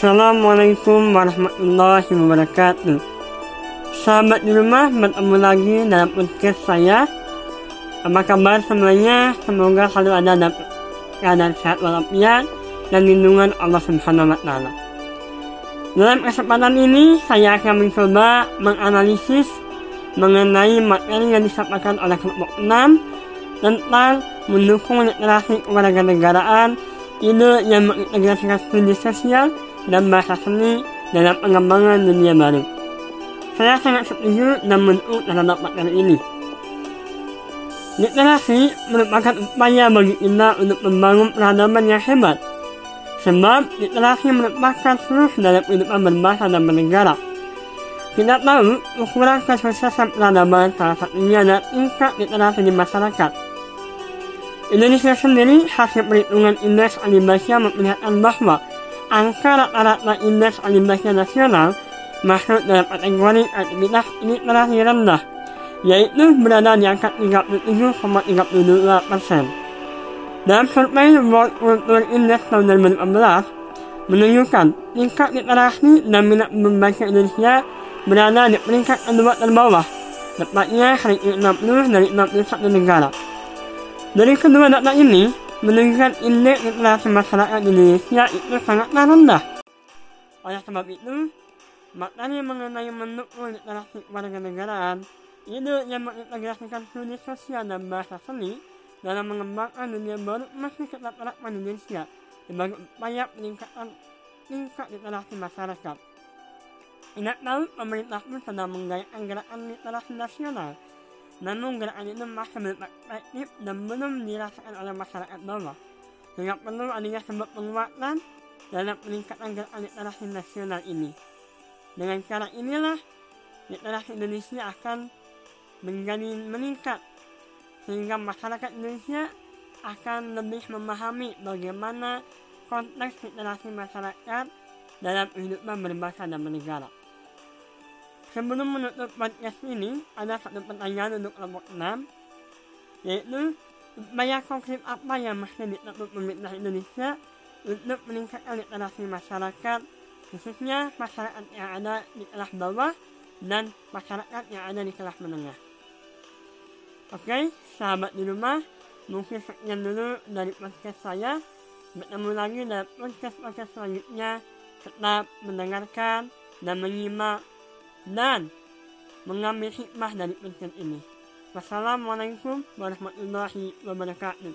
Assalamualaikum warahmatullahi wabarakatuh Sahabat di rumah bertemu lagi dalam podcast saya Apa kabar semuanya? Semoga selalu ada dalam keadaan sehat walafiat dan lindungan Allah Subhanahu wa taala. Dalam kesempatan ini saya akan mencoba menganalisis mengenai materi yang disampaikan oleh kelompok 6 tentang mendukung literasi kewarganegaraan ide yang mengintegrasikan studi sosial dan bahasa seni dalam pengembangan dunia baru. Saya sangat setuju dan mendukung terhadap materi ini. Literasi merupakan upaya bagi kita untuk membangun peradaban yang hebat. Sebab literasi merupakan seluruh dalam kehidupan berbahasa dan bernegara. Kita tahu ukuran kesuksesan peradaban salah satunya adalah tingkat literasi di masyarakat. Indonesia sendiri hasil perhitungan indeks alibasya memperlihatkan bahwa angka rata-rata indeks alibasya nasional masuk dalam kategori aktivitas literasi rendah, yaitu berada di angka 37,32 persen. Dalam survei World Culture Index tahun 2018 menunjukkan tingkat literasi dan minat membaca Indonesia berada di peringkat kedua terbawah, tepatnya ranking 60 dari 61 negara. Dari kedua data ini menunjukkan indeks literasi masyarakat Indonesia itu sangatlah rendah. Oleh sebab itu, materi mengenai mendukung literasi kewarganegaraan ide yang mengintegrasikan studi sosial dan bahasa seni dalam mengembangkan dunia baru masih tetap erat Indonesia sebagai upaya peningkatan tingkat literasi masyarakat. Tidak tahu pemerintah pun sedang menggayakan gerakan literasi nasional, namun gerakan itu masih efektif dan belum dirasakan oleh masyarakat bawah, sehingga perlu adanya sebuah penguatan dalam peningkatan gerakan literasi nasional ini. Dengan cara inilah, literasi Indonesia akan menjadi meningkat sehingga masyarakat Indonesia akan lebih memahami bagaimana konteks literasi masyarakat dalam kehidupan berbahasa dan bernegara. Sebelum menutup podcast ini, ada satu pertanyaan untuk kelompok 6, yaitu upaya konkret apa yang masih ditempuh pemerintah Indonesia untuk meningkatkan literasi masyarakat, khususnya masyarakat yang ada di kelas bawah dan masyarakat yang ada di kelas menengah. Oke, sahabat di rumah, mungkin sekian dulu dari podcast saya. Bertemu lagi dalam podcast-podcast selanjutnya. Tetap mendengarkan dan menyimak dan mengambil hikmah dari podcast ini. Wassalamualaikum warahmatullahi wabarakatuh.